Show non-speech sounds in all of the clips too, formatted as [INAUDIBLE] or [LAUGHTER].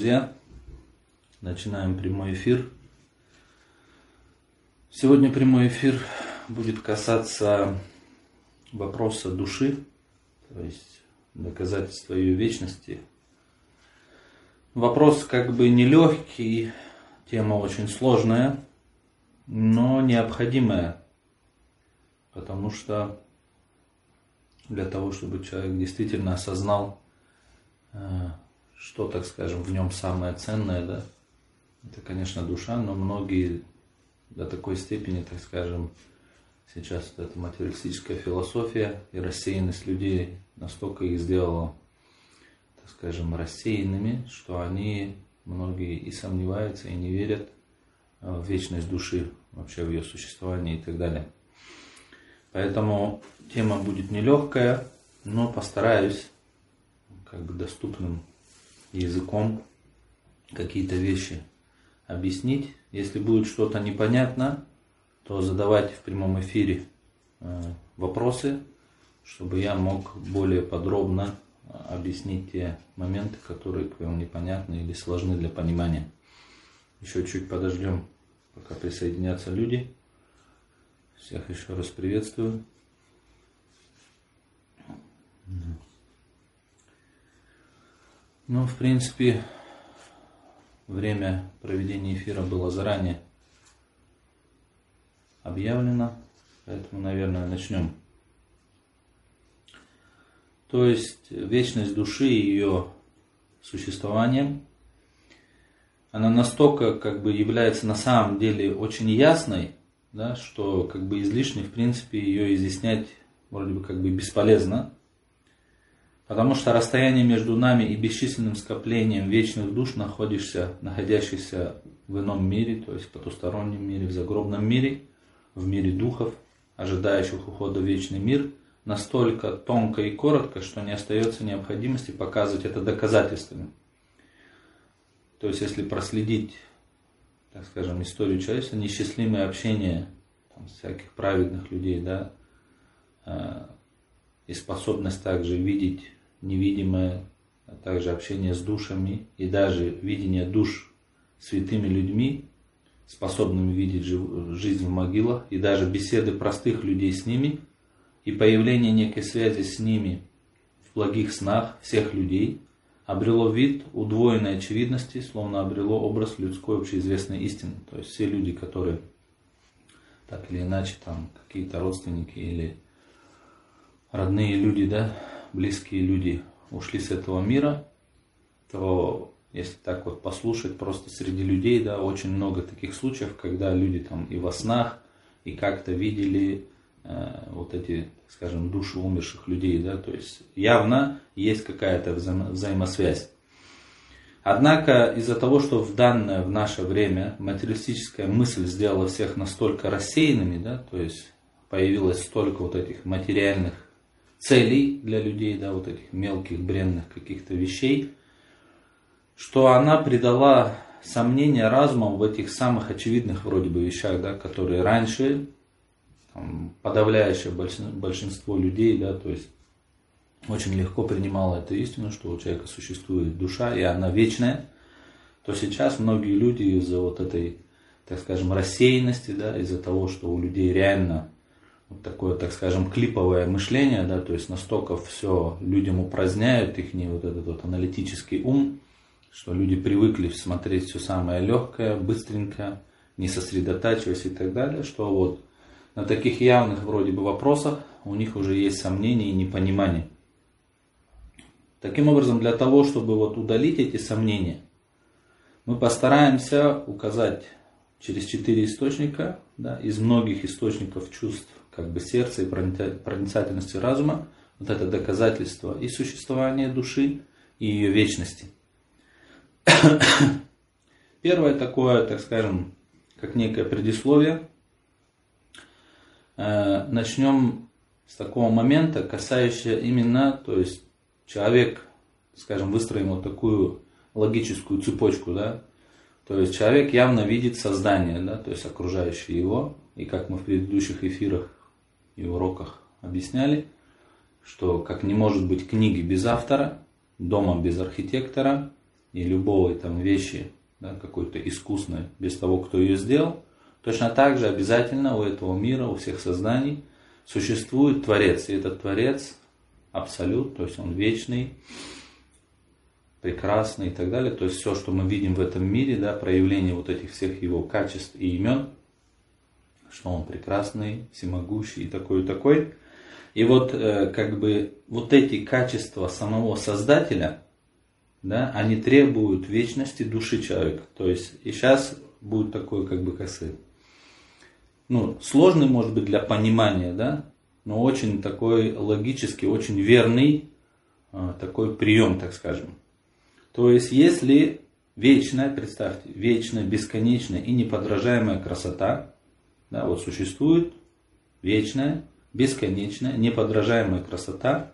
Друзья. Начинаем прямой эфир. Сегодня прямой эфир будет касаться вопроса души, то есть доказательства ее вечности. Вопрос как бы нелегкий, тема очень сложная, но необходимая, потому что для того, чтобы человек действительно осознал э, что, так скажем, в нем самое ценное, да, это, конечно, душа, но многие до такой степени, так скажем, сейчас вот эта материалистическая философия и рассеянность людей настолько их сделала, так скажем, рассеянными, что они, многие и сомневаются, и не верят в вечность души, вообще в ее существование и так далее. Поэтому тема будет нелегкая, но постараюсь как бы доступным языком какие-то вещи объяснить. Если будет что-то непонятно, то задавайте в прямом эфире э, вопросы, чтобы я мог более подробно э, объяснить те моменты, которые к вам непонятны или сложны для понимания. Еще чуть подождем, пока присоединятся люди. Всех еще раз приветствую. Ну, в принципе, время проведения эфира было заранее объявлено, поэтому, наверное, начнем. То есть вечность души и ее существование, она настолько как бы является на самом деле очень ясной, да, что как бы излишне в принципе ее изъяснять вроде бы как бы бесполезно. Потому что расстояние между нами и бесчисленным скоплением вечных душ, находишься, находящихся в ином мире, то есть в потустороннем мире, в загробном мире, в мире духов, ожидающих ухода в вечный мир, настолько тонко и коротко, что не остается необходимости показывать это доказательствами. То есть, если проследить, так скажем, историю человечества, несчастливое общение там, всяких праведных людей, да, э, и способность также видеть невидимое, а также общение с душами и даже видение душ святыми людьми, способными видеть жизнь в могилах, и даже беседы простых людей с ними, и появление некой связи с ними в благих снах всех людей, обрело вид удвоенной очевидности, словно обрело образ людской общеизвестной истины. То есть все люди, которые так или иначе там какие-то родственники или родные люди, да, близкие люди ушли с этого мира, то если так вот послушать, просто среди людей, да, очень много таких случаев, когда люди там и во снах, и как-то видели э, вот эти, скажем, души умерших людей, да, то есть явно есть какая-то взаимо- взаимосвязь. Однако из-за того, что в данное, в наше время материалистическая мысль сделала всех настолько рассеянными, да, то есть появилось столько вот этих материальных целей для людей, да, вот этих мелких бренных каких-то вещей, что она придала сомнения разумом в этих самых очевидных вроде бы вещах, да, которые раньше там, подавляющее большинство людей, да, то есть очень легко принимало эту истину, что у человека существует душа, и она вечная, то сейчас многие люди из-за вот этой, так скажем, рассеянности, да, из-за того, что у людей реально такое, так скажем, клиповое мышление, да, то есть настолько все людям упраздняют их не вот этот вот аналитический ум, что люди привыкли смотреть все самое легкое, быстренько, не сосредотачиваясь и так далее, что вот на таких явных вроде бы вопросах у них уже есть сомнения и непонимание. Таким образом, для того, чтобы вот удалить эти сомнения, мы постараемся указать через четыре источника, да, из многих источников чувств как бы сердца и проницательности разума, вот это доказательство и существования души, и ее вечности. [COUGHS] Первое такое, так скажем, как некое предисловие. Э, начнем с такого момента, касающего именно, то есть человек, скажем, выстроим вот такую логическую цепочку, да, то есть человек явно видит создание, да, то есть окружающее его, и как мы в предыдущих эфирах и уроках объясняли, что как не может быть книги без автора, дома без архитектора, и любой там вещи, да, какой-то искусной, без того, кто ее сделал, точно так же обязательно у этого мира, у всех созданий существует Творец. И этот Творец абсолют, то есть он вечный, прекрасный и так далее. То есть все, что мы видим в этом мире, да, проявление вот этих всех его качеств и имен, что он прекрасный, всемогущий и такой и такой. И вот э, как бы вот эти качества самого Создателя, да, они требуют вечности души человека. То есть и сейчас будет такой, как бы, сказать, ну, сложный, может быть, для понимания, да, но очень такой логический, очень верный э, такой прием, так скажем. То есть, если вечная, представьте, вечная, бесконечная и неподражаемая красота, да, вот существует вечная, бесконечная, неподражаемая красота.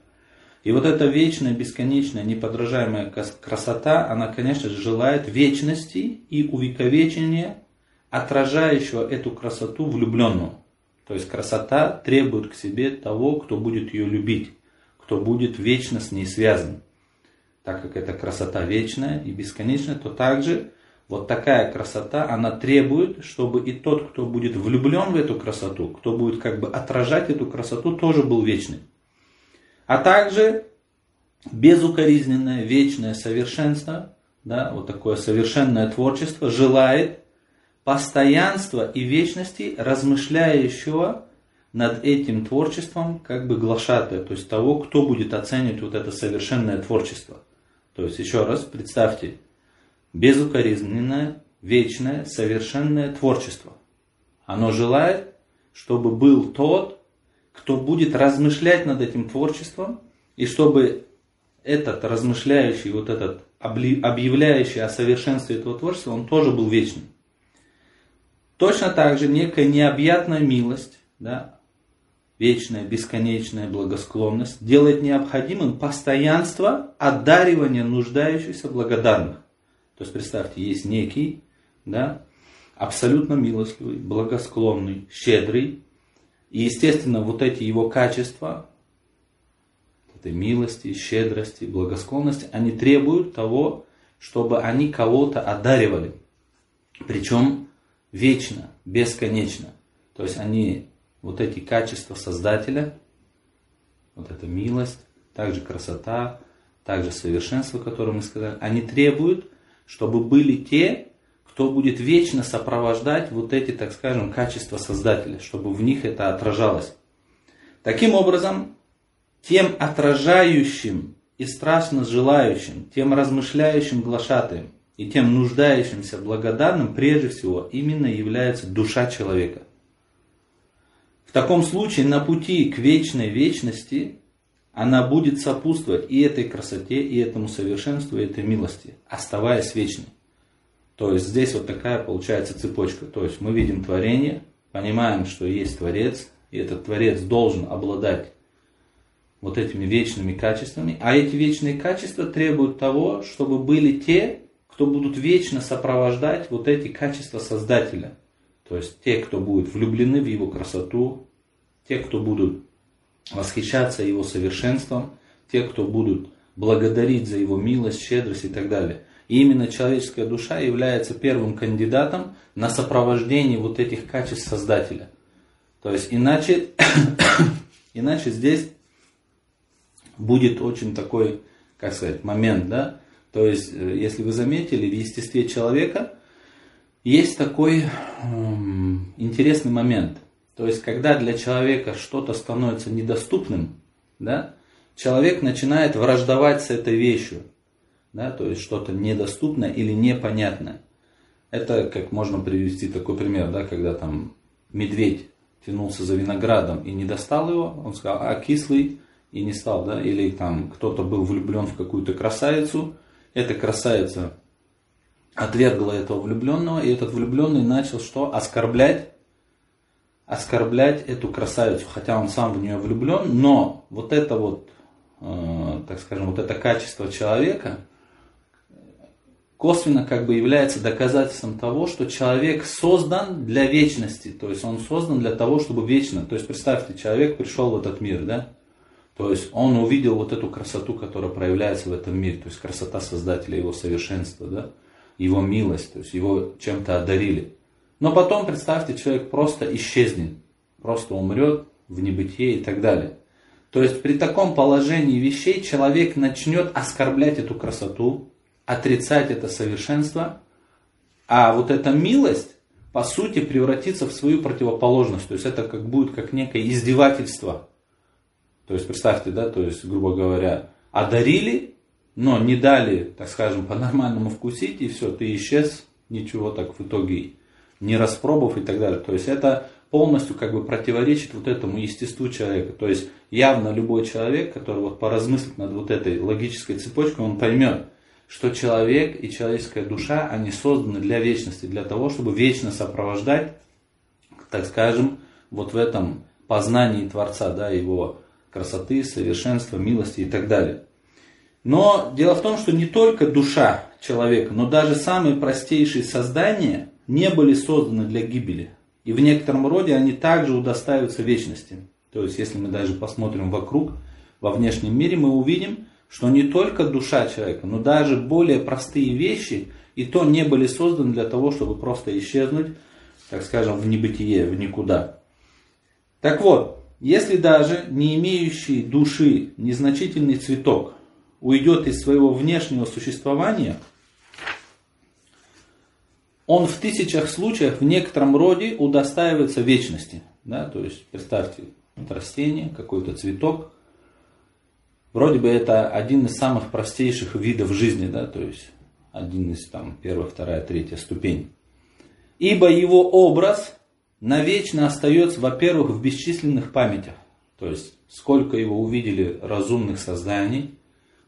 И вот эта вечная, бесконечная, неподражаемая красота, она, конечно же, желает вечности и увековечения, отражающего эту красоту влюбленного. То есть красота требует к себе того, кто будет ее любить, кто будет вечно с ней связан. Так как эта красота вечная и бесконечная, то также вот такая красота, она требует, чтобы и тот, кто будет влюблен в эту красоту, кто будет как бы отражать эту красоту, тоже был вечным. А также безукоризненное, вечное совершенство, да, вот такое совершенное творчество желает постоянства и вечности размышляющего над этим творчеством как бы глашатая, то есть того, кто будет оценивать вот это совершенное творчество. То есть еще раз представьте, безукоризненное, вечное, совершенное творчество. Оно желает, чтобы был тот, кто будет размышлять над этим творчеством, и чтобы этот размышляющий, вот этот объявляющий о совершенстве этого творчества, он тоже был вечным. Точно так же некая необъятная милость, да, вечная, бесконечная благосклонность делает необходимым постоянство одаривания нуждающихся благодарных. То есть представьте, есть некий, да, абсолютно милостливый, благосклонный, щедрый. И, естественно, вот эти его качества, этой милости, щедрости, благосклонности, они требуют того, чтобы они кого-то одаривали. Причем вечно, бесконечно. То есть они, вот эти качества Создателя, вот эта милость, также красота, также совершенство, которое мы сказали, они требуют чтобы были те, кто будет вечно сопровождать вот эти, так скажем, качества Создателя, чтобы в них это отражалось. Таким образом, тем отражающим и страшно желающим, тем размышляющим глашатаем и тем нуждающимся благодарным, прежде всего, именно является душа человека. В таком случае на пути к вечной вечности она будет сопутствовать и этой красоте, и этому совершенству, и этой милости, оставаясь вечной. То есть здесь вот такая получается цепочка. То есть мы видим творение, понимаем, что есть Творец, и этот Творец должен обладать вот этими вечными качествами. А эти вечные качества требуют того, чтобы были те, кто будут вечно сопровождать вот эти качества Создателя. То есть те, кто будут влюблены в его красоту, те, кто будут восхищаться его совершенством, те, кто будут благодарить за его милость, щедрость и так далее. И именно человеческая душа является первым кандидатом на сопровождение вот этих качеств Создателя. То есть иначе, [COUGHS] иначе здесь будет очень такой, как сказать, момент, да. То есть, э, если вы заметили, в естестве человека есть такой эм, интересный момент. То есть, когда для человека что-то становится недоступным, да, человек начинает враждовать с этой вещью. Да, то есть, что-то недоступное или непонятное. Это как можно привести такой пример, да, когда там медведь тянулся за виноградом и не достал его, он сказал, а кислый, и не стал, да, или там кто-то был влюблен в какую-то красавицу, эта красавица отвергла этого влюбленного, и этот влюбленный начал что? Оскорблять оскорблять эту красавицу, хотя он сам в нее влюблен, но вот это вот, э, так скажем, вот это качество человека косвенно как бы является доказательством того, что человек создан для вечности, то есть он создан для того, чтобы вечно, то есть представьте, человек пришел в этот мир, да, То есть он увидел вот эту красоту, которая проявляется в этом мире, то есть красота Создателя, его совершенства, да? его милость, то есть его чем-то одарили. Но потом, представьте, человек просто исчезнет, просто умрет в небытие и так далее. То есть при таком положении вещей человек начнет оскорблять эту красоту, отрицать это совершенство, а вот эта милость, по сути, превратится в свою противоположность. То есть это как будет как некое издевательство. То есть представьте, да, то есть, грубо говоря, одарили, но не дали, так скажем, по-нормальному вкусить, и все, ты исчез, ничего так в итоге не распробовав и так далее. То есть это полностью как бы противоречит вот этому естеству человека. То есть явно любой человек, который вот поразмыслит над вот этой логической цепочкой, он поймет, что человек и человеческая душа, они созданы для вечности, для того, чтобы вечно сопровождать, так скажем, вот в этом познании Творца, да, его красоты, совершенства, милости и так далее. Но дело в том, что не только душа человека, но даже самые простейшие создания не были созданы для гибели. И в некотором роде они также удостаиваются вечности. То есть, если мы даже посмотрим вокруг, во внешнем мире, мы увидим, что не только душа человека, но даже более простые вещи и то не были созданы для того, чтобы просто исчезнуть, так скажем, в небытие, в никуда. Так вот, если даже не имеющий души незначительный цветок уйдет из своего внешнего существования, он в тысячах случаях в некотором роде удостаивается вечности. Да? То есть, представьте, растение, какой-то цветок, Вроде бы это один из самых простейших видов жизни, да, то есть один из там первая, вторая, третья ступень. Ибо его образ навечно остается, во-первых, в бесчисленных памятях. То есть, сколько его увидели разумных созданий,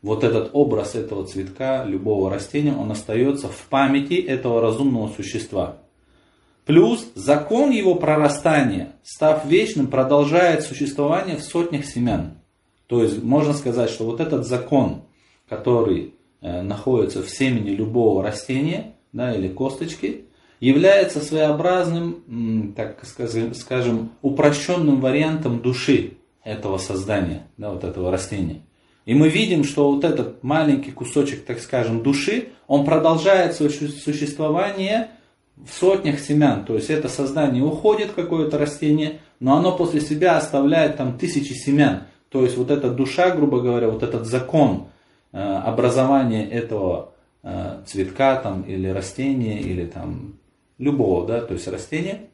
вот этот образ этого цветка, любого растения, он остается в памяти этого разумного существа. Плюс закон его прорастания, став вечным, продолжает существование в сотнях семян. То есть можно сказать, что вот этот закон, который э, находится в семени любого растения да, или косточки, является своеобразным, так скажем, упрощенным вариантом души этого создания, да, вот этого растения. И мы видим, что вот этот маленький кусочек, так скажем, души, он продолжает свое существование в сотнях семян. То есть это создание уходит, какое-то растение, но оно после себя оставляет там тысячи семян. То есть вот эта душа, грубо говоря, вот этот закон э, образования этого э, цветка там, или растения, или там любого, да, то есть растения,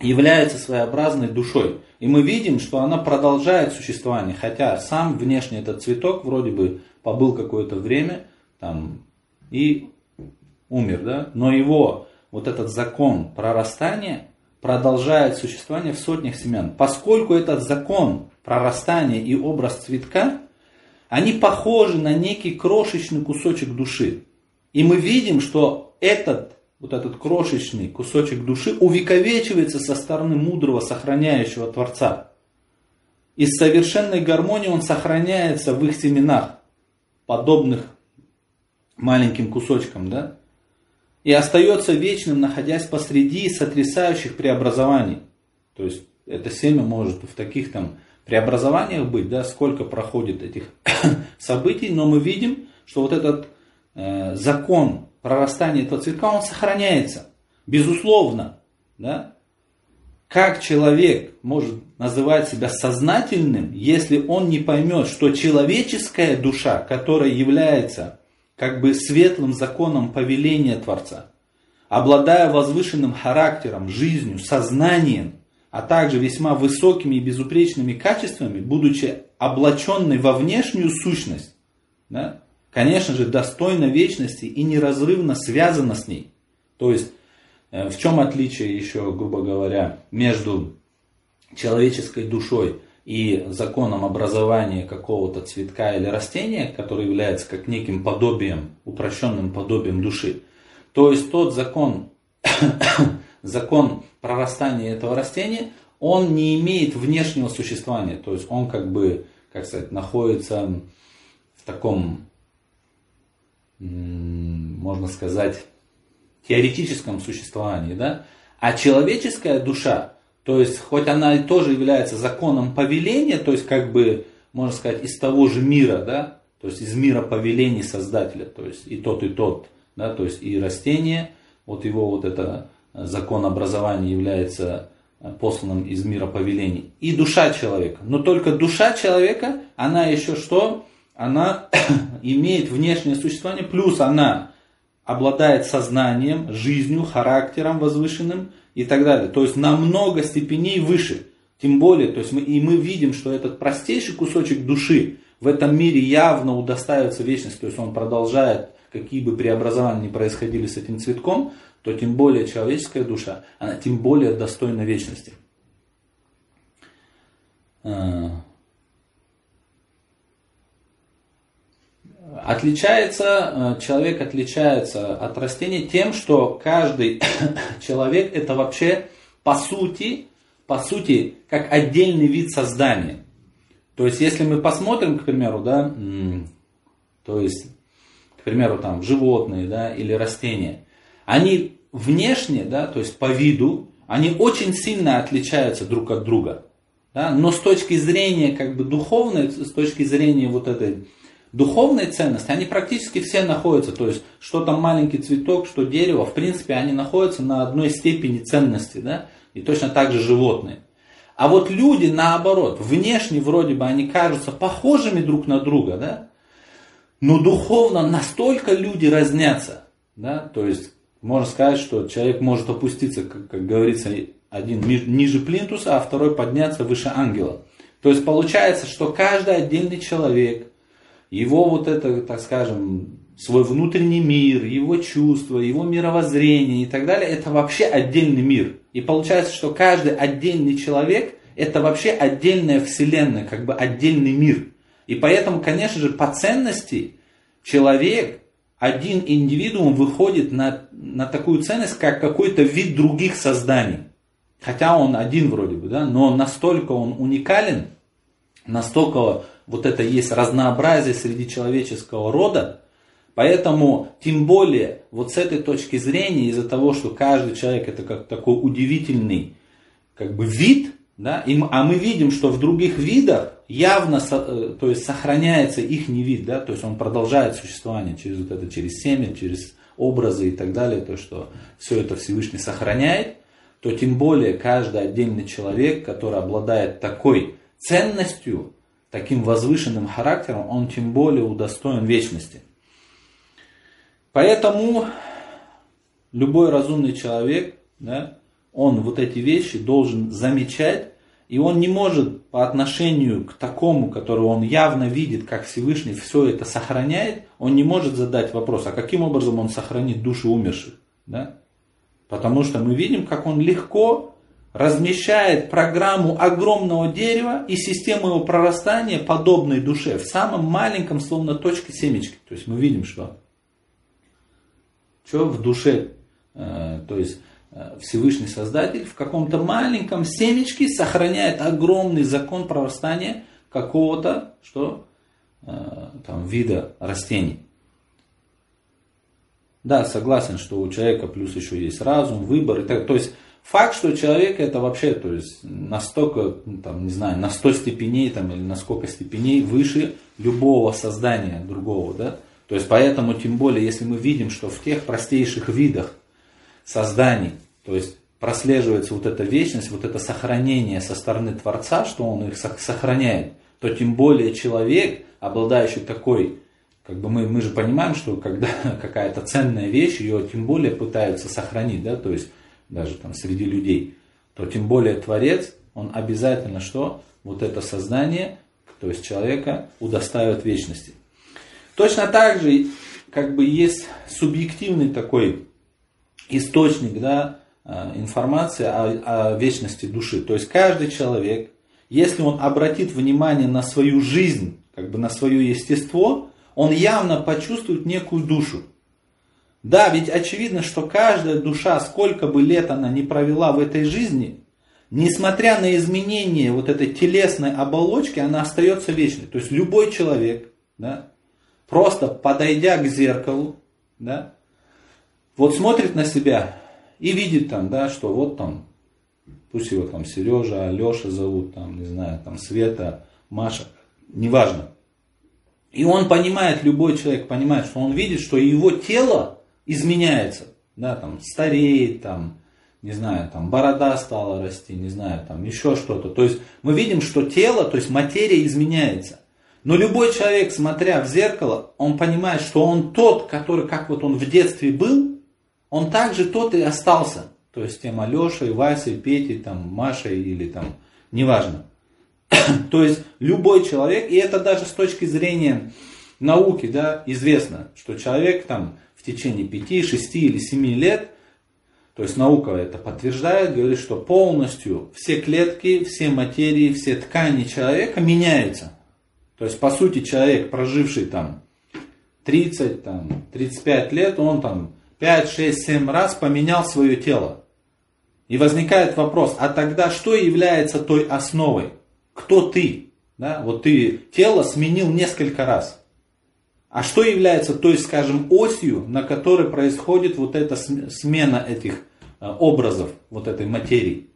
является своеобразной душой. И мы видим, что она продолжает существование, хотя сам внешне этот цветок вроде бы побыл какое-то время там, и умер, да, но его вот этот закон прорастания продолжает существование в сотнях семян. Поскольку этот закон прорастание и образ цветка, они похожи на некий крошечный кусочек души. И мы видим, что этот, вот этот крошечный кусочек души увековечивается со стороны мудрого, сохраняющего Творца. Из совершенной гармонии он сохраняется в их семенах, подобных маленьким кусочкам, да? И остается вечным, находясь посреди сотрясающих преобразований. То есть это семя может в таких там преобразованиях быть, да, сколько проходит этих [COUGHS] событий, но мы видим, что вот этот э, закон прорастания этого цветка, он сохраняется. Безусловно, да, как человек может называть себя сознательным, если он не поймет, что человеческая душа, которая является как бы светлым законом повеления Творца, обладая возвышенным характером, жизнью, сознанием, а также весьма высокими и безупречными качествами, будучи облаченной во внешнюю сущность, да, конечно же, достойна вечности и неразрывно связана с ней. То есть, э, в чем отличие еще, грубо говоря, между человеческой душой и законом образования какого-то цветка или растения, который является как неким подобием, упрощенным подобием души. То есть тот закон [COUGHS] закон прорастания этого растения, он не имеет внешнего существования. То есть он как бы, как сказать, находится в таком, можно сказать, теоретическом существовании. Да? А человеческая душа, то есть хоть она тоже является законом повеления, то есть как бы можно сказать, из того же мира, да, то есть из мира повелений Создателя, то есть и тот, и тот, да, то есть и растение, вот его вот это э, закон образования является э, посланным из мира повелений, и душа человека. Но только душа человека, она еще что? Она [COUGHS] имеет внешнее существование, плюс она обладает сознанием, жизнью, характером возвышенным и так далее. То есть на много степеней выше. Тем более, то есть мы, и мы видим, что этот простейший кусочек души в этом мире явно удостаивается вечность, то есть он продолжает, какие бы преобразования ни происходили с этим цветком, то тем более человеческая душа, она тем более достойна вечности. Отличается, э, человек отличается от растения тем, что каждый [COUGHS] человек это вообще по сути, по сути, как отдельный вид создания. То есть, если мы посмотрим, к примеру, да, то есть, к примеру, там, животные, да, или растения, они внешне, да, то есть по виду, они очень сильно отличаются друг от друга. Да, но с точки зрения как бы духовной, с точки зрения вот этой Духовные ценности, они практически все находятся, то есть, что там маленький цветок, что дерево, в принципе, они находятся на одной степени ценности, да, и точно так же животные. А вот люди, наоборот, внешне вроде бы они кажутся похожими друг на друга, да, но духовно настолько люди разнятся, да, то есть, можно сказать, что человек может опуститься, как, как говорится, один ниже плинтуса, а второй подняться выше ангела. То есть получается, что каждый отдельный человек, его вот это, так скажем, свой внутренний мир, его чувства, его мировоззрение и так далее, это вообще отдельный мир. И получается, что каждый отдельный человек это вообще отдельная вселенная, как бы отдельный мир. И поэтому, конечно же, по ценности человек, один индивидуум выходит на, на такую ценность, как какой-то вид других созданий. Хотя он один вроде бы, да, но настолько он уникален, настолько вот это есть разнообразие среди человеческого рода, поэтому тем более вот с этой точки зрения, из-за того, что каждый человек это как такой удивительный как бы вид, да, и, а мы видим, что в других видах явно э, то есть, сохраняется их не вид, да, то есть он продолжает существование через вот это, через семя, через образы и так далее, то, что все это Всевышний сохраняет, то тем более каждый отдельный человек, который обладает такой ценностью, таким возвышенным характером, он тем более удостоен вечности. Поэтому любой разумный человек, да, он вот эти вещи должен замечать, и он не может по отношению к такому, который он явно видит, как Всевышний все это сохраняет, он не может задать вопрос, а каким образом он сохранит души умерших. Да? Потому что мы видим, как он легко размещает программу огромного дерева и систему его прорастания, подобной душе, в самом маленьком, словно точке семечки. То есть мы видим, что, что в душе, э, то есть э, Всевышний Создатель в каком-то маленьком семечке сохраняет огромный закон прорастания какого-то, что э, там, вида растений. Да, согласен, что у человека плюс еще есть разум, выбор. И так, то есть Факт, что человек это вообще, то есть настолько, ну, там, не знаю, на 100 степеней там, или на сколько степеней выше любого создания другого, да? То есть поэтому, тем более, если мы видим, что в тех простейших видах созданий, то есть прослеживается вот эта вечность, вот это сохранение со стороны Творца, что он их сохраняет, то тем более человек, обладающий такой, как бы мы, мы же понимаем, что когда [LAUGHS] какая-то ценная вещь, ее тем более пытаются сохранить, да, то есть даже там среди людей, то тем более Творец, он обязательно что? Вот это сознание, то есть человека, удостаивает вечности. Точно так же, как бы есть субъективный такой источник да, а, информации о, о вечности души. То есть каждый человек, если он обратит внимание на свою жизнь, как бы на свое естество, он явно почувствует некую душу. Да, ведь очевидно, что каждая душа, сколько бы лет она не провела в этой жизни, несмотря на изменение вот этой телесной оболочки, она остается вечной. То есть любой человек, да, просто подойдя к зеркалу, да, вот смотрит на себя и видит там, да, что вот там, пусть его там Сережа, Алеша зовут, там, не знаю, там Света, Маша, неважно. И он понимает, любой человек понимает, что он видит, что его тело изменяется, да, там, стареет, там, не знаю, там, борода стала расти, не знаю, там, еще что-то. То есть мы видим, что тело, то есть материя изменяется. Но любой человек, смотря в зеркало, он понимает, что он тот, который, как вот он в детстве был, он также тот и остался. То есть тем Алешей, Васей, Петей, там, Машей или там, неважно. [COUGHS] То есть любой человек, и это даже с точки зрения науки, да, известно, что человек там течение 5, 6 или 7 лет, то есть наука это подтверждает, говорит, что полностью все клетки, все материи, все ткани человека меняются. То есть, по сути, человек, проживший там 30, там, 35 лет, он там 5, 6, 7 раз поменял свое тело. И возникает вопрос, а тогда что является той основой? Кто ты? Да? Вот ты тело сменил несколько раз. А что является той, скажем, осью, на которой происходит вот эта смена этих э, образов, вот этой материи?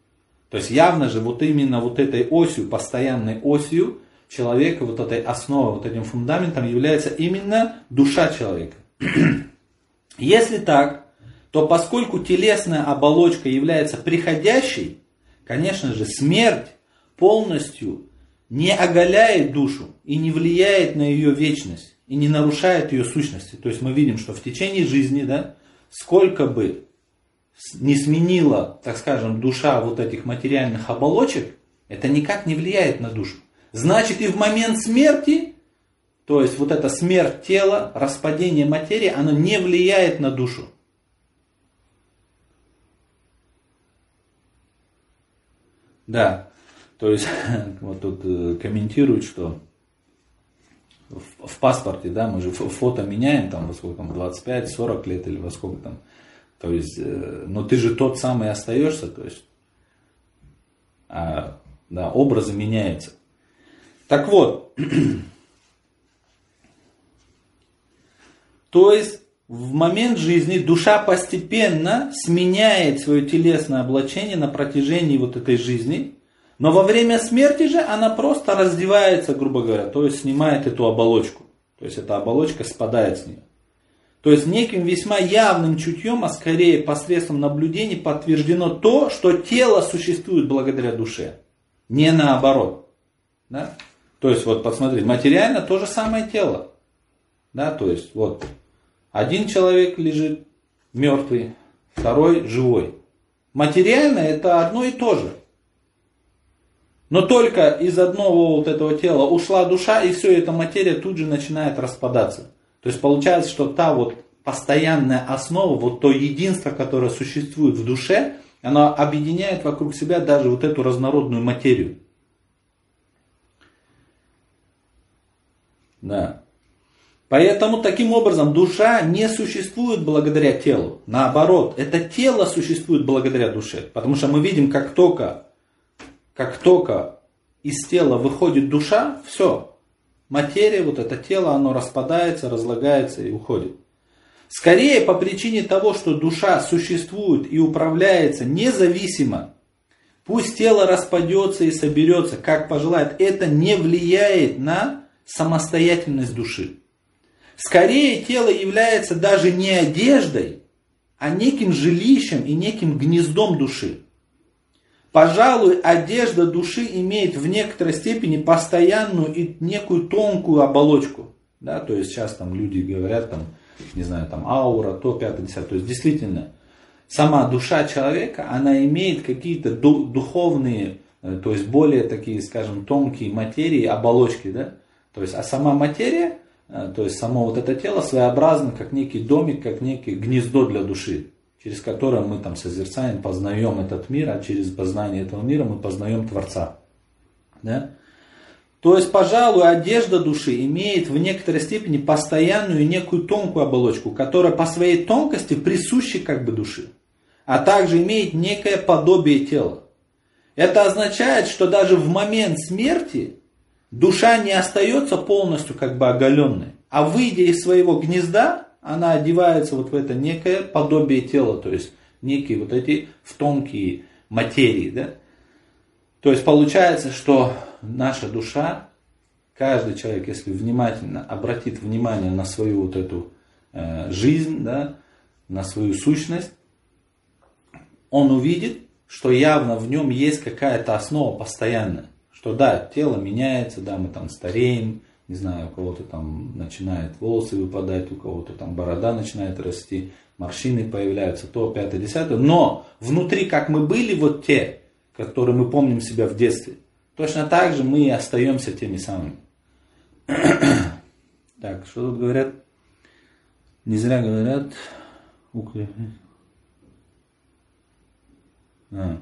То есть явно же вот именно вот этой осью, постоянной осью человека, вот этой основой, вот этим фундаментом является именно душа человека. [CLEARS THROAT] Если так, то поскольку телесная оболочка является приходящей, конечно же, смерть полностью не оголяет душу и не влияет на ее вечность и не нарушает ее сущности. То есть мы видим, что в течение жизни, да, сколько бы не сменила, так скажем, душа вот этих материальных оболочек, это никак не влияет на душу. Значит и в момент смерти, то есть вот эта смерть тела, распадение материи, оно не влияет на душу. Да, то есть [LAUGHS] вот тут э, комментируют, что в, в паспорте, да, мы же фото меняем там во сколько там, 25-40 лет или во сколько там. То есть, э, но ты же тот самый остаешься, то есть, а, да, образы меняются. Так вот, [CLEARS THROAT] то есть в момент жизни душа постепенно сменяет свое телесное облачение на протяжении вот этой жизни, но во время смерти же она просто раздевается, грубо говоря, то есть снимает эту оболочку. То есть эта оболочка спадает с нее. То есть неким весьма явным чутьем, а скорее посредством наблюдений подтверждено то, что тело существует благодаря душе. Не наоборот. Да? То есть вот посмотрите, материально то же самое тело. Да, то есть вот один человек лежит мертвый, второй живой. Материально это одно и то же. Но только из одного вот этого тела ушла душа, и все, эта материя тут же начинает распадаться. То есть получается, что та вот постоянная основа, вот то единство, которое существует в душе, оно объединяет вокруг себя даже вот эту разнородную материю. Да. Поэтому таким образом душа не существует благодаря телу. Наоборот, это тело существует благодаря душе. Потому что мы видим, как только, как только из тела выходит душа, все. Материя, вот это тело, оно распадается, разлагается и уходит. Скорее по причине того, что душа существует и управляется независимо, пусть тело распадется и соберется, как пожелает, это не влияет на самостоятельность души. Скорее тело является даже не одеждой, а неким жилищем и неким гнездом души. Пожалуй, одежда души имеет в некоторой степени постоянную и некую тонкую оболочку. Да, то есть сейчас там люди говорят, там, не знаю, там аура, то, пятое, десятое. То есть действительно, сама душа человека, она имеет какие-то духовные, э, то есть более такие, скажем, тонкие материи, оболочки, да. То есть, а сама материя, Э, то есть само вот это тело своеобразно, как некий домик, как некий гнездо для души, через которое мы там созерцаем, познаем этот мир, а через познание этого мира мы познаем Творца. Да? То есть, пожалуй, одежда души имеет в некоторой степени постоянную некую тонкую оболочку, которая по своей тонкости присуща как бы души, а также имеет некое подобие тела. Это означает, что даже в момент смерти душа не остается полностью как бы оголенной, а выйдя из своего гнезда, она одевается вот в это некое подобие тела, то есть некие вот эти в тонкие материи. Да? То есть получается, что наша душа каждый человек, если внимательно обратит внимание на свою вот эту э, жизнь, да, на свою сущность, он увидит, что явно в нем есть какая-то основа постоянная. Что да, тело меняется, да, мы там стареем, не знаю, у кого-то там начинает волосы выпадать, у кого-то там борода начинает расти, морщины появляются, то, пятое, десятое. Но внутри, как мы были, вот те, которые мы помним себя в детстве, точно так же мы и остаемся теми самыми. [COUGHS] так, что тут говорят? Не зря говорят, а.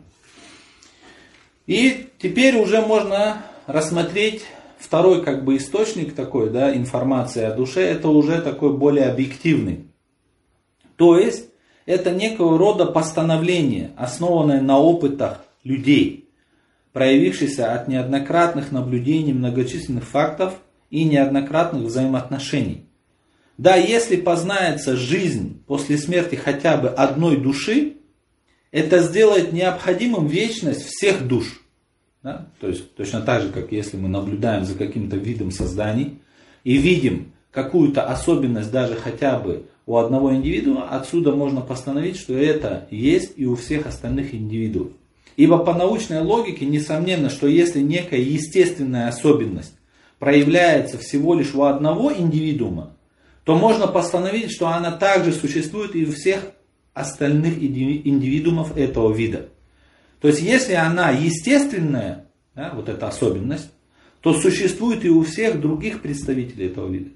И теперь уже можно рассмотреть второй как бы источник такой, да, информации о душе, это уже такой более объективный. То есть, это некого рода постановление, основанное на опытах людей, проявившееся от неоднократных наблюдений многочисленных фактов и неоднократных взаимоотношений. Да, если познается жизнь после смерти хотя бы одной души, это сделает необходимым вечность всех душ. Да? То есть точно так же, как если мы наблюдаем за каким-то видом созданий и видим какую-то особенность даже хотя бы у одного индивидуума, отсюда можно постановить, что это есть и у всех остальных индивидуумов. Ибо по научной логике несомненно, что если некая естественная особенность проявляется всего лишь у одного индивидуума, то можно постановить, что она также существует и у всех остальных индивидуумов этого вида. То есть, если она естественная, да, вот эта особенность, то существует и у всех других представителей этого вида.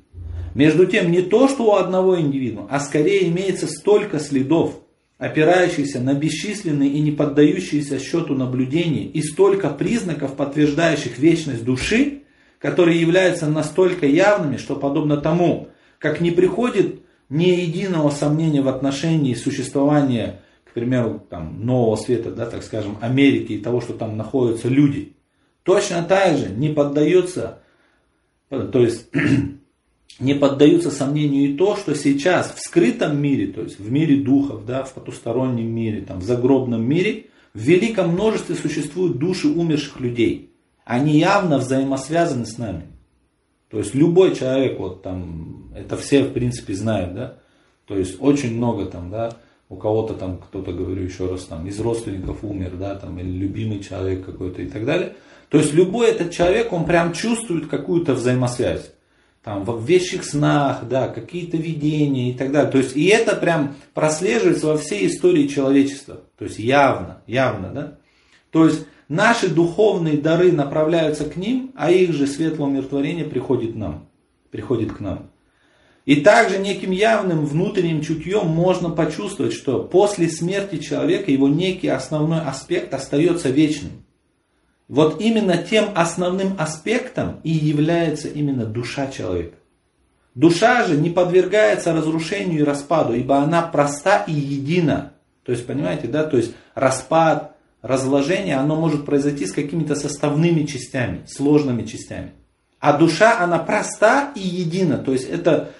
Между тем, не то, что у одного индивидуума, а скорее имеется столько следов, опирающихся на бесчисленные и не поддающиеся счету наблюдения, и столько признаков, подтверждающих вечность души, которые являются настолько явными, что подобно тому, как не приходит ни единого сомнения в отношении существования, к примеру, там, нового света, да, так скажем, Америки и того, что там находятся люди. Точно так же не поддается, то есть [CLEARS THROAT] не поддаются сомнению и то, что сейчас в скрытом мире, то есть в мире духов, да, в потустороннем мире, там, в загробном мире, в великом множестве существуют души умерших людей. Они явно взаимосвязаны с нами. То есть любой человек, вот там, это все в принципе знают, да, то есть очень много там, да, у кого-то там, кто-то, говорю еще раз, там, из родственников умер, да, там, или любимый человек какой-то и так далее. То есть любой этот человек, он прям чувствует какую-то взаимосвязь. Там, в вещих снах, да, какие-то видения и так далее. То есть, и это прям прослеживается во всей истории человечества. То есть, явно, явно, да. То есть, Наши духовные дары направляются к ним, а их же светлое умиротворение приходит нам, приходит к нам. И также неким явным внутренним чутьем можно почувствовать, что после смерти человека его некий основной аспект остается вечным. Вот именно тем основным аспектом и является именно душа человека. Душа же не подвергается разрушению и распаду, ибо она проста и едина. То есть, понимаете, да, то есть распад, разложение, оно может произойти с какими-то составными частями, сложными частями. А душа, она проста и едина. То есть это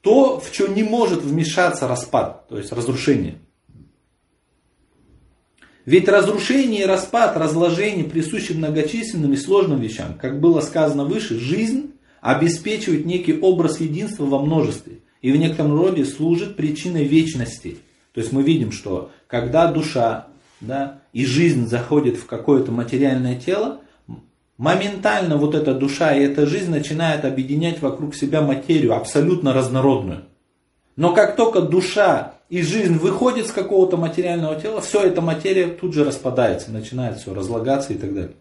то, в чем не может вмешаться распад, то есть разрушение. Ведь разрушение и распад, разложение присущи многочисленным и сложным вещам. Как было сказано выше, жизнь обеспечивает некий образ единства во множестве и в некотором роде служит причиной вечности. То есть мы видим, что когда душа да, и жизнь заходит в какое-то материальное тело, моментально вот эта душа и эта жизнь начинает объединять вокруг себя материю, абсолютно разнородную. Но как только душа и жизнь выходит с какого-то материального тела, все эта материя тут же распадается, начинает все разлагаться и так далее.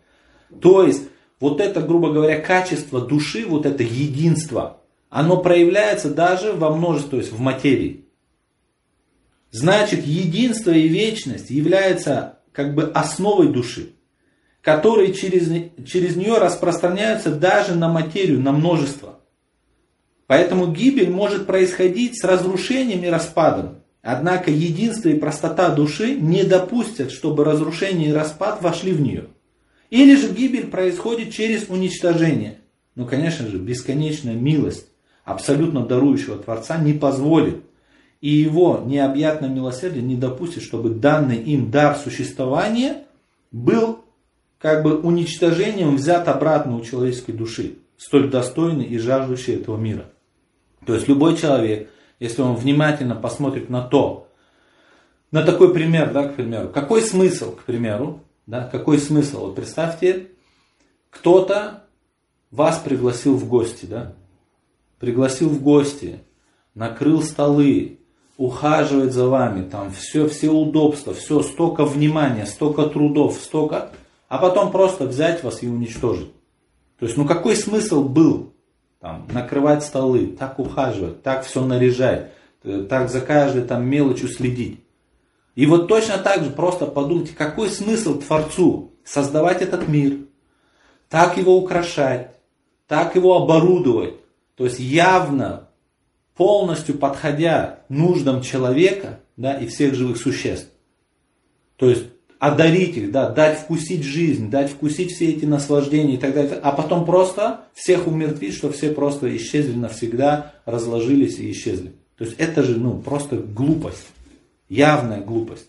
То есть, вот это, грубо говоря, качество души, вот это единство, оно проявляется даже во множестве, то есть в материи. Значит, единство и вечность являются как бы основой души, которые через, через нее распространяются даже на материю, на множество. Поэтому гибель может происходить с разрушением и распадом. Однако единство и простота души не допустят, чтобы разрушение и распад вошли в нее. Или же гибель происходит через уничтожение. Но, конечно же, бесконечная милость абсолютно дарующего Творца не позволит и его необъятное милосердие не допустит, чтобы данный им дар существования был как бы уничтожением взят обратно у человеческой души. столь достойный и жаждущий этого мира. То есть любой человек, если он внимательно посмотрит на то, на такой пример, да, к примеру, какой смысл, к примеру, да, какой смысл? Вот представьте, кто-то вас пригласил в гости, да, пригласил в гости, накрыл столы, ухаживает за вами, там все, все удобства, все, столько внимания, столько трудов, столько, а потом просто взять вас и уничтожить. То есть, ну какой смысл был там, накрывать столы, так ухаживать, так все наряжать, э, так за каждой там мелочью следить. И вот точно так же просто подумайте, какой смысл Творцу создавать этот мир, так его украшать, так его оборудовать, то есть явно полностью подходя нуждам человека да, и всех живых существ. То есть одарить их, да, дать вкусить жизнь, дать вкусить все эти наслаждения и так далее, а потом просто всех умертвить, что все просто исчезли навсегда, разложились и исчезли. То есть это же ну, просто глупость, явная глупость.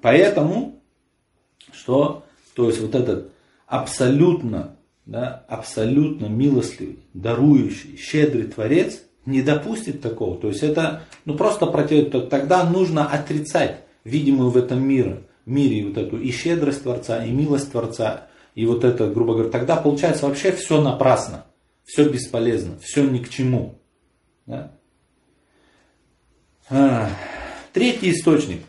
Поэтому, что, то есть вот этот абсолютно, да, абсолютно милостливый, дарующий, щедрый Творец – не допустит такого. То есть это ну, просто против... Тогда нужно отрицать видимую в этом мире, мире вот эту и щедрость Творца, и милость Творца, и вот это, грубо говоря, тогда получается вообще все напрасно, все бесполезно, все ни к чему. Да? А, третий источник.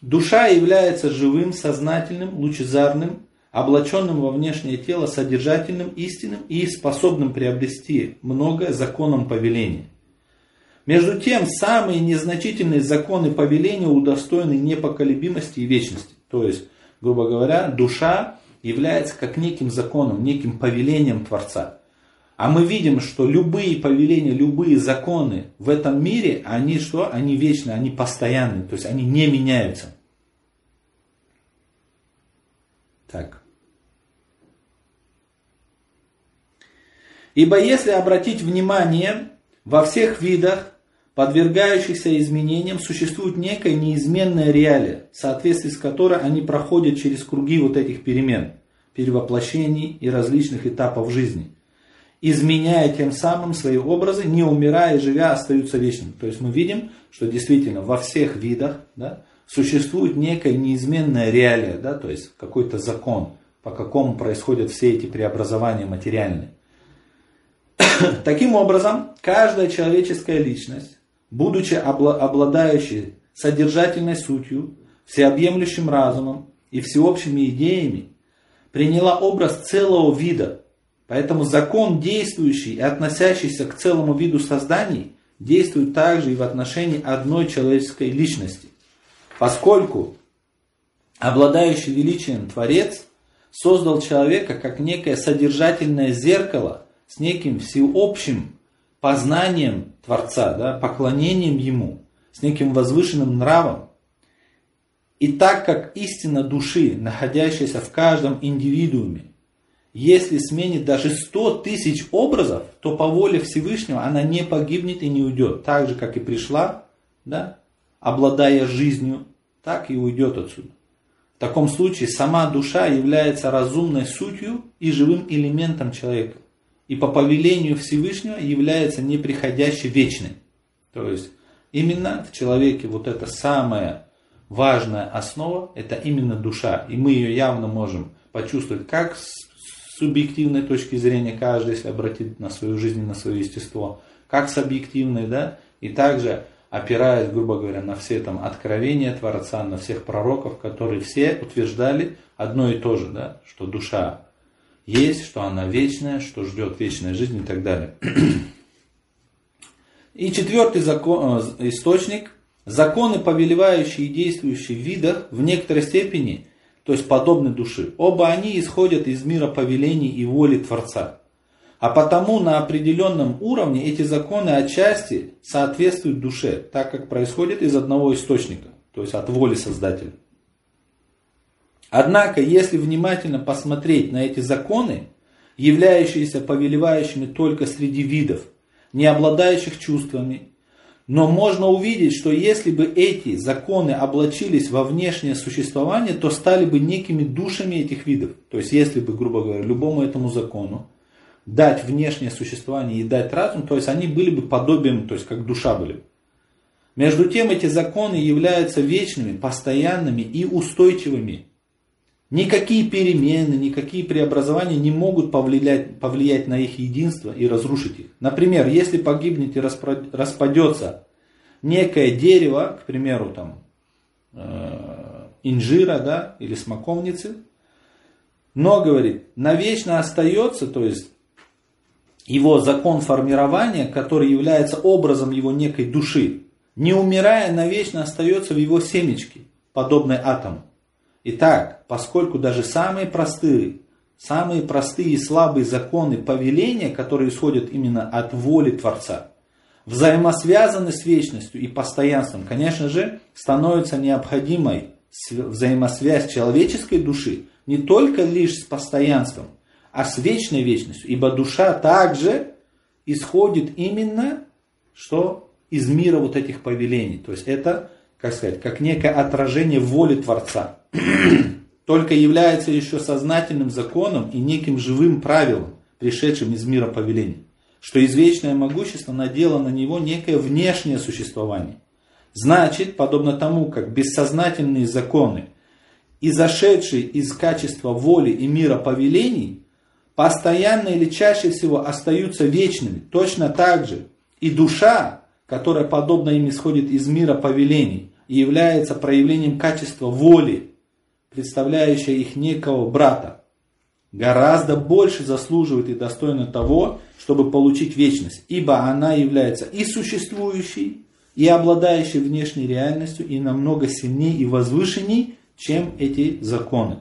Душа является живым, сознательным, лучезарным, облаченным во внешнее тело содержательным, истинным и способным приобрести многое законом повеления. Между тем, самые незначительные законы повеления удостоены непоколебимости и вечности. То есть, грубо говоря, душа является как неким законом, неким повелением Творца. А мы видим, что любые повеления, любые законы в этом мире, они что? Они вечны, они постоянны, то есть они не меняются. Так. Ибо если обратить внимание, во всех видах, подвергающихся изменениям, существует некая неизменная реалия, в соответствии с которой они проходят через круги вот этих перемен, перевоплощений и различных этапов жизни, изменяя тем самым свои образы, не умирая и живя, остаются вечными. То есть мы видим, что действительно во всех видах да, существует некая неизменная реалия, да, то есть какой-то закон, по какому происходят все эти преобразования материальные. [COUGHS] Таким образом, каждая человеческая личность, будучи обладающей содержательной сутью, всеобъемлющим разумом и всеобщими идеями, приняла образ целого вида. Поэтому закон, действующий и относящийся к целому виду созданий, действует также и в отношении одной человеческой личности. Поскольку обладающий величием Творец создал человека как некое содержательное зеркало – с неким всеобщим познанием Творца, да, поклонением Ему, с неким возвышенным нравом. И так как истина души, находящаяся в каждом индивидууме, если сменит даже 100 тысяч образов, то по воле Всевышнего она не погибнет и не уйдет. Так же, как и пришла, да, обладая жизнью, так и уйдет отсюда. В таком случае сама душа является разумной сутью и живым элементом человека и по повелению Всевышнего является неприходящей вечной. То есть именно в человеке вот эта самая важная основа, это именно душа. И мы ее явно можем почувствовать как с субъективной точки зрения, каждый, если обратить на свою жизнь, на свое естество, как с объективной, да, и также опираясь, грубо говоря, на все там откровения Творца, на всех пророков, которые все утверждали одно и то же, да, что душа есть, что она вечная, что ждет вечная жизнь и так далее. И четвертый закон, э, источник, законы, повелевающие и действующие в видах, в некоторой степени, то есть подобны души. Оба они исходят из мира повелений и воли Творца. А потому на определенном уровне эти законы отчасти соответствуют душе, так как происходит из одного источника, то есть от воли Создателя. Однако, если внимательно посмотреть на эти законы, являющиеся повелевающими только среди видов, не обладающих чувствами, но можно увидеть, что если бы эти законы облачились во внешнее существование, то стали бы некими душами этих видов. То есть, если бы, грубо говоря, любому этому закону дать внешнее существование и дать разум, то есть они были бы подобием, то есть как душа были. Между тем эти законы являются вечными, постоянными и устойчивыми. Никакие перемены, никакие преобразования не могут повлиять, повлиять на их единство и разрушить их. Например, если погибнет и распадется некое дерево, к примеру, там, э, инжира да, или смоковницы, но, говорит, навечно остается, то есть его закон формирования, который является образом его некой души, не умирая, навечно остается в его семечке, подобной атому. Итак, поскольку даже самые простые, самые простые и слабые законы повеления, которые исходят именно от воли Творца, взаимосвязаны с вечностью и постоянством, конечно же, становится необходимой взаимосвязь человеческой души не только лишь с постоянством, а с вечной вечностью. Ибо душа также исходит именно что из мира вот этих повелений. То есть это, как сказать, как некое отражение воли Творца. [CLEARS THROAT] Только является еще сознательным законом и неким живым правилом, пришедшим из мира повелений. Что извечное могущество надело на него некое внешнее существование. Значит, подобно тому, как бессознательные законы, изошедшие из качества воли и мира повелений, постоянно или чаще всего остаются вечными. Точно так же и душа, которая подобно им исходит из мира повелений и является проявлением качества воли, представляющая их некого брата, гораздо больше заслуживает и достойна того, чтобы получить вечность, ибо она является и существующей, и обладающей внешней реальностью, и намного сильнее и возвышенней, чем эти законы.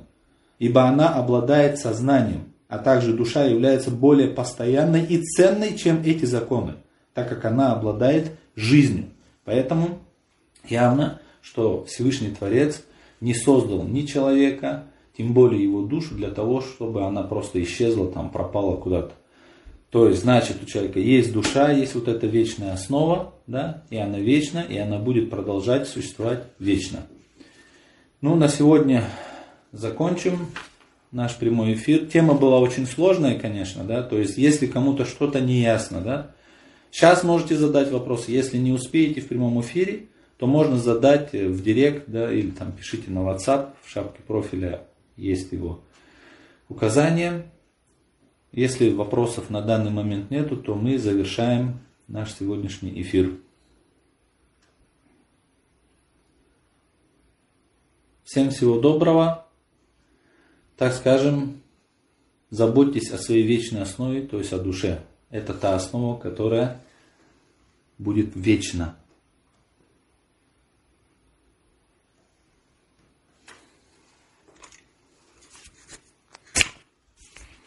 Ибо она обладает сознанием, а также душа является более постоянной и ценной, чем эти законы, так как она обладает жизнью. Поэтому явно, что Всевышний Творец не создал ни человека, тем более его душу, для того, чтобы она просто исчезла, там пропала куда-то. То есть, значит, у человека есть душа, есть вот эта вечная основа, да, и она вечна, и она будет продолжать существовать вечно. Ну, на сегодня закончим наш прямой эфир. Тема была очень сложная, конечно, да, то есть если кому-то что-то не ясно, да, сейчас можете задать вопрос, если не успеете в прямом эфире, то можно задать в директ, да, или там пишите на WhatsApp, в шапке профиля есть его указания. Если вопросов на данный момент нету, то мы завершаем наш сегодняшний эфир. Всем всего доброго так скажем, заботьтесь о своей вечной основе, то есть о душе. Это та основа, которая будет вечна.